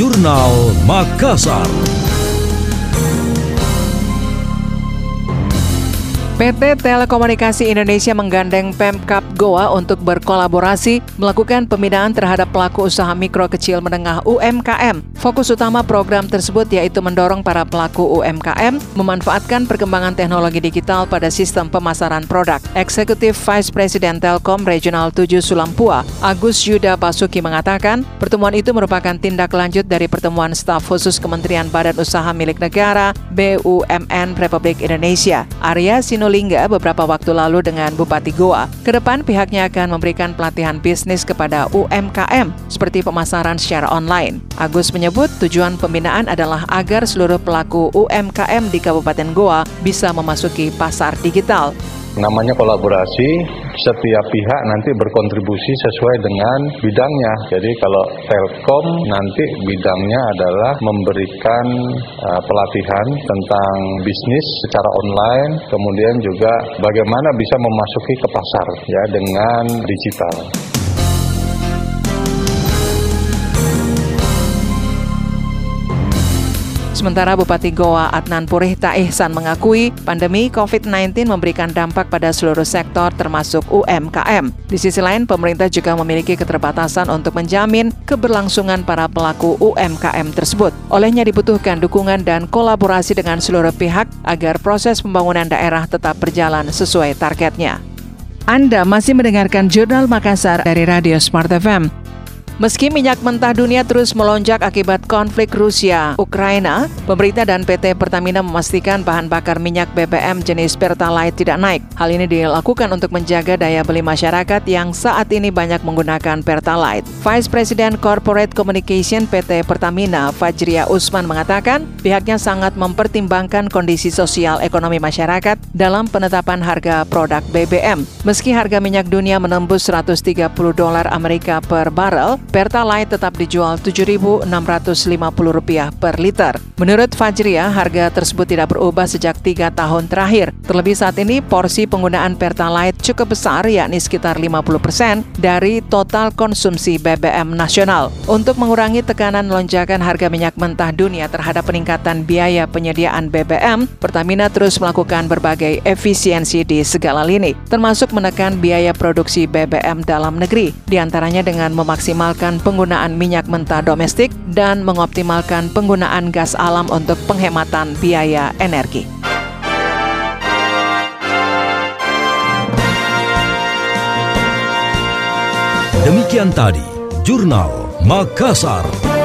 Jurnal Makassar. PT Telekomunikasi Indonesia menggandeng Pemkap Goa untuk berkolaborasi melakukan pembinaan terhadap pelaku usaha mikro kecil menengah UMKM. Fokus utama program tersebut yaitu mendorong para pelaku UMKM memanfaatkan perkembangan teknologi digital pada sistem pemasaran produk. Eksekutif Vice President Telkom Regional 7 Sulampua, Agus Yuda Basuki mengatakan, pertemuan itu merupakan tindak lanjut dari pertemuan staf khusus Kementerian Badan Usaha Milik Negara BUMN Republik Indonesia. Arya Sinul Lingga beberapa waktu lalu dengan Bupati Goa. Ke depan pihaknya akan memberikan pelatihan bisnis kepada UMKM seperti pemasaran secara online. Agus menyebut tujuan pembinaan adalah agar seluruh pelaku UMKM di Kabupaten Goa bisa memasuki pasar digital. Namanya kolaborasi, setiap pihak nanti berkontribusi sesuai dengan bidangnya. Jadi kalau Telkom nanti bidangnya adalah memberikan uh, pelatihan tentang bisnis secara online, kemudian juga bagaimana bisa memasuki ke pasar ya dengan digital. Sementara Bupati Goa Adnan Purihta Ihsan mengakui pandemi COVID-19 memberikan dampak pada seluruh sektor termasuk UMKM. Di sisi lain, pemerintah juga memiliki keterbatasan untuk menjamin keberlangsungan para pelaku UMKM tersebut. Olehnya dibutuhkan dukungan dan kolaborasi dengan seluruh pihak agar proses pembangunan daerah tetap berjalan sesuai targetnya. Anda masih mendengarkan Jurnal Makassar dari Radio Smart FM. Meski minyak mentah dunia terus melonjak akibat konflik Rusia-Ukraina, pemerintah dan PT Pertamina memastikan bahan bakar minyak BBM jenis Pertalite tidak naik. Hal ini dilakukan untuk menjaga daya beli masyarakat yang saat ini banyak menggunakan Pertalite. Vice President Corporate Communication PT Pertamina, Fajria Usman mengatakan, pihaknya sangat mempertimbangkan kondisi sosial ekonomi masyarakat dalam penetapan harga produk BBM. Meski harga minyak dunia menembus 130 dolar Amerika per barrel, Pertalite tetap dijual Rp7.650 per liter. Menurut Fajria, harga tersebut tidak berubah sejak tiga tahun terakhir. Terlebih saat ini, porsi penggunaan Pertalite cukup besar, yakni sekitar 50 persen dari total konsumsi BBM nasional. Untuk mengurangi tekanan lonjakan harga minyak mentah dunia terhadap peningkatan biaya penyediaan BBM, Pertamina terus melakukan berbagai efisiensi di segala lini, termasuk menekan biaya produksi BBM dalam negeri, di antaranya dengan memaksimalkan mengoptimalkan penggunaan minyak mentah domestik dan mengoptimalkan penggunaan gas alam untuk penghematan biaya energi. Demikian tadi, Jurnal Makassar.